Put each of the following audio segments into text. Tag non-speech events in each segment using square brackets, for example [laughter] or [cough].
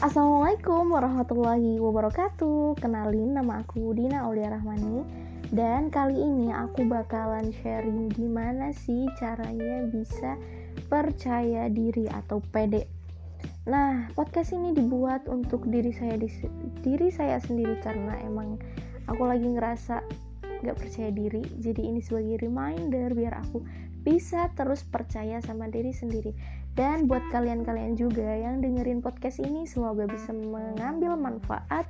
Assalamualaikum warahmatullahi wabarakatuh. Kenalin nama aku Dina Aulia Rahmani. Dan kali ini aku bakalan sharing gimana sih caranya bisa percaya diri atau pede. Nah podcast ini dibuat untuk diri saya diri saya sendiri karena emang aku lagi ngerasa gak percaya diri Jadi ini sebagai reminder biar aku bisa terus percaya sama diri sendiri dan buat kalian-kalian juga yang dengerin podcast ini semoga bisa mengambil manfaat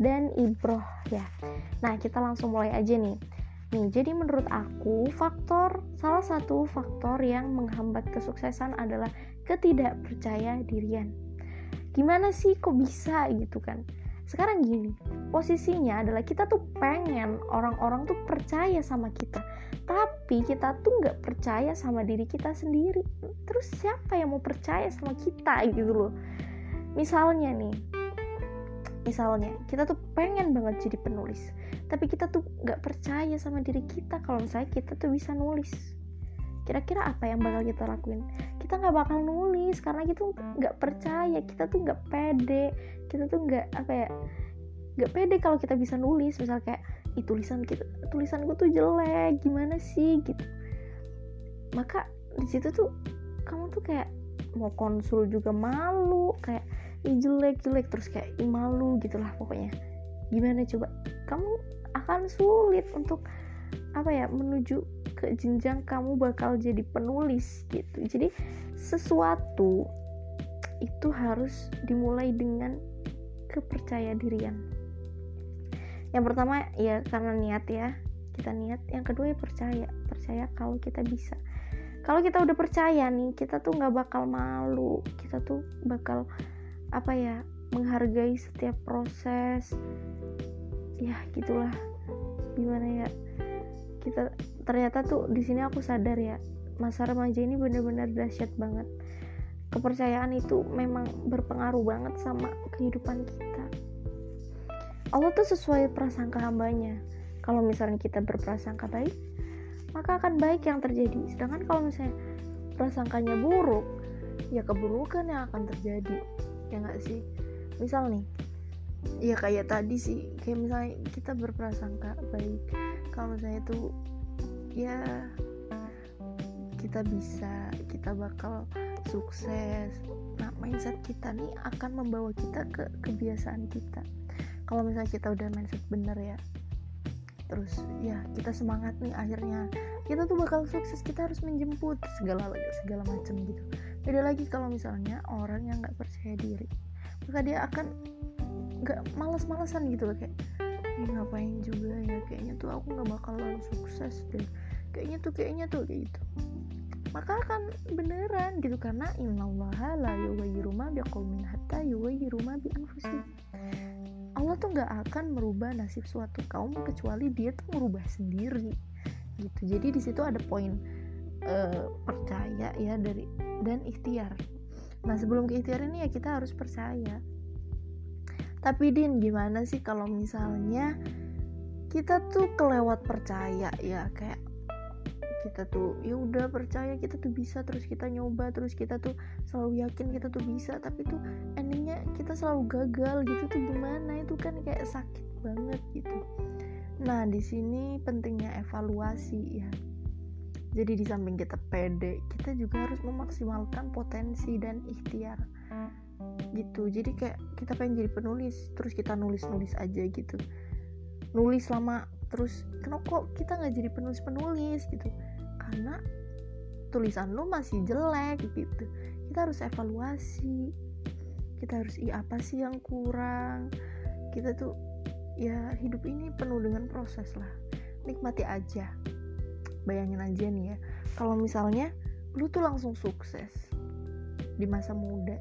dan ibroh ya. Nah, kita langsung mulai aja nih. Nih, jadi menurut aku faktor salah satu faktor yang menghambat kesuksesan adalah ketidakpercaya dirian. Gimana sih kok bisa gitu kan? Sekarang gini, posisinya adalah kita tuh pengen orang-orang tuh percaya sama kita. Tapi kita tuh nggak percaya sama diri kita sendiri. Terus siapa yang mau percaya sama kita gitu loh? Misalnya nih misalnya kita tuh pengen banget jadi penulis tapi kita tuh nggak percaya sama diri kita kalau misalnya kita tuh bisa nulis kira-kira apa yang bakal kita lakuin? Kita nggak bakal nulis karena kita nggak percaya kita tuh nggak pede kita tuh nggak apa ya nggak pede kalau kita bisa nulis. Misal kayak Ih, tulisan kita tulisan gue tuh jelek gimana sih? Gitu. Maka di situ tuh kamu tuh kayak mau konsul juga malu kayak Ih, jelek jelek terus kayak Ih, malu gitulah pokoknya. Gimana coba? Kamu akan sulit untuk apa ya menuju ke jenjang kamu bakal jadi penulis gitu. Jadi sesuatu itu harus dimulai dengan kepercaya dirian yang pertama ya karena niat ya kita niat. Yang kedua ya percaya percaya kalau kita bisa. Kalau kita udah percaya nih kita tuh nggak bakal malu. Kita tuh bakal apa ya menghargai setiap proses. Ya gitulah. Gimana ya kita ternyata tuh di sini aku sadar ya masa remaja ini bener-bener dahsyat banget. Kepercayaan itu memang berpengaruh banget sama kehidupan kita. Allah tuh sesuai prasangka hambanya. Kalau misalnya kita berprasangka baik maka akan baik yang terjadi. Sedangkan kalau misalnya prasangkanya buruk ya keburukan yang akan terjadi. Ya nggak sih? Misal nih ya kayak tadi sih kayak misalnya kita berprasangka baik kalau misalnya itu ya kita bisa kita bakal sukses. Nah mindset kita nih akan membawa kita ke kebiasaan kita. Kalau misalnya kita udah mindset bener ya terus ya kita semangat nih akhirnya kita tuh bakal sukses kita harus menjemput segala segala macam gitu. Beda lagi kalau misalnya orang yang nggak percaya diri maka dia akan nggak malas-malasan gitu loh kayak ini ngapain juga ya? Kayaknya tuh aku nggak bakalan sukses deh. Kayaknya tuh kayaknya tuh kayak gitu. Maka akan beneran gitu. Karena innallaha la yughayyiru ma biqaumin hatta yughayyiru ma bi anfusihim Allah tuh nggak akan merubah nasib suatu kaum kecuali dia tuh merubah sendiri. Gitu. Jadi di situ ada poin uh, percaya ya dari dan ikhtiar. Nah sebelum ke ikhtiar ini ya kita harus percaya tapi din gimana sih kalau misalnya kita tuh kelewat percaya ya? Kayak kita tuh ya udah percaya kita tuh bisa terus kita nyoba terus kita tuh selalu yakin kita tuh bisa. Tapi tuh endingnya kita selalu gagal gitu tuh gimana? Itu kan kayak sakit banget gitu. Nah di sini pentingnya evaluasi ya. Jadi di samping kita pede kita juga harus memaksimalkan potensi dan ikhtiar gitu. Jadi kayak kita pengen jadi penulis terus kita nulis nulis aja gitu. Nulis lama terus kenapa kok kita nggak jadi penulis penulis gitu? Karena tulisan lu masih jelek gitu. Kita harus evaluasi. Kita harus iya apa sih yang kurang? Kita tuh ya hidup ini penuh dengan proses lah. Nikmati aja. Bayangin aja nih ya kalau misalnya lu tuh langsung sukses di masa muda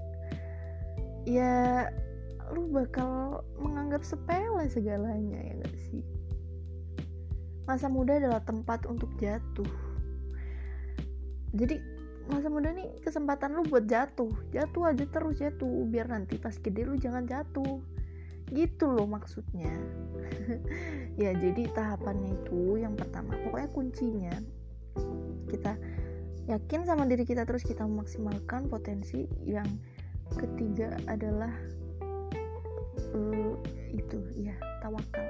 ya lu bakal menganggap sepele segalanya ya gak sih? Masa muda adalah tempat untuk jatuh. Jadi masa muda nih kesempatan lu buat jatuh. Jatuh aja terus jatuh. Biar nanti pas gede lu jangan jatuh. Gitu loh maksudnya. [laughs] Ya jadi tahapannya itu yang pertama. Pokoknya kuncinya kita yakin sama diri kita terus kita memaksimalkan potensi yang ketiga adalah uh, itu ya tawakal.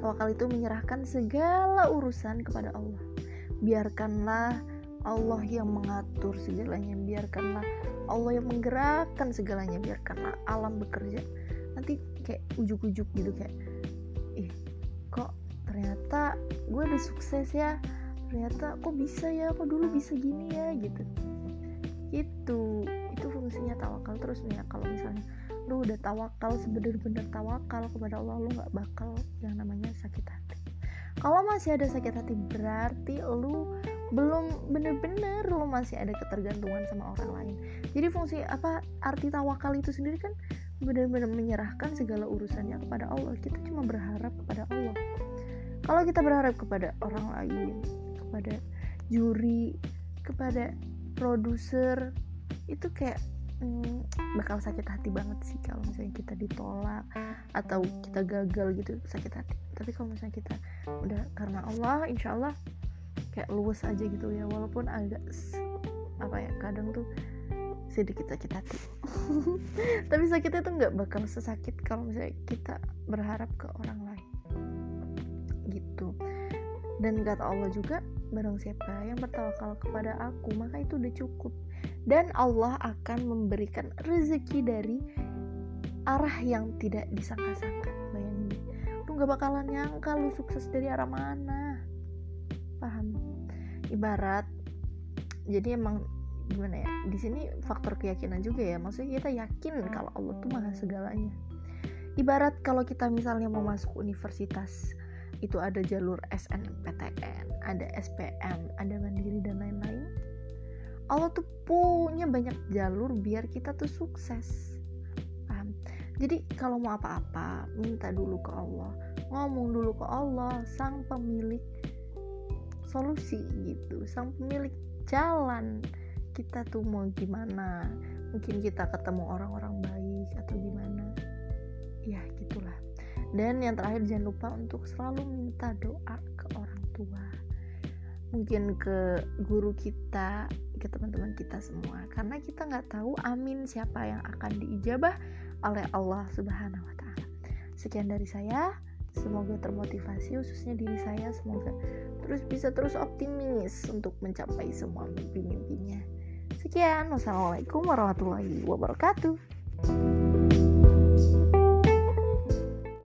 Tawakal itu menyerahkan segala urusan kepada Allah. Biarkanlah Allah yang mengatur segalanya biarkanlah Allah yang menggerakkan segalanya biarkanlah alam bekerja. Nanti kayak ujuk-ujuk gitu kayak ih kok ternyata gue udah sukses ya? Ternyata kok bisa ya? Kok dulu bisa gini ya? Gitu. Itu terus ya kalau misalnya lu udah tawakal sebenar-benar tawakal kepada Allah lu nggak bakal yang namanya sakit hati. Kalau masih ada sakit hati berarti lu belum bener-bener lu masih ada ketergantungan sama orang lain. Jadi fungsi apa arti tawakal itu sendiri kan benar-benar menyerahkan segala urusannya kepada Allah. Kita cuma berharap kepada Allah. Kalau kita berharap kepada orang lain kepada juri kepada produser itu kayak hmm, bakal sakit hati banget sih kalau misalnya kita ditolak atau kita gagal gitu sakit hati. Tapi kalau misalnya kita udah karena Allah insya Allah kayak luwes aja gitu ya walaupun agak apa ya kadang tuh sedikit sakit hati. [laughs] Tapi sakitnya tuh nggak bakal sesakit kalau misalnya kita berharap ke orang lain. Gitu. Dan kata Allah juga Barang siapa yang bertawakal kepada aku, maka itu udah cukup. Dan Allah akan memberikan rezeki dari arah yang tidak disangka-sangka. Bayangin, lu gak bakalan nyangka lu sukses dari arah mana. Paham? Ibarat, jadi emang gimana ya? Di sini faktor keyakinan juga ya. Maksudnya kita yakin kalau Allah tuh maha segalanya. Ibarat kalau kita misalnya mau masuk universitas, itu ada jalur SNMPTN, ada SPM, ada mandiri dan lain-lain. Allah tuh punya banyak jalur biar kita tuh sukses. Paham? Jadi kalau mau apa-apa, minta dulu ke Allah. Ngomong dulu ke Allah, sang pemilik solusi gitu, sang pemilik jalan. Kita tuh mau gimana? Mungkin kita ketemu orang-orang baik atau gimana? Ya, gitulah dan yang terakhir jangan lupa untuk selalu minta doa ke orang tua mungkin ke guru kita ke teman-teman kita semua. Karena kita nggak tahu amin siapa yang akan diijabah oleh Allah Subhanahu Wa Taala. Sekian dari saya. Semoga termotivasi khususnya diri saya. Semoga terus bisa terus optimis untuk mencapai semua mimpi-mimpinya. Sekian. Wassalamualaikum warahmatullahi wabarakatuh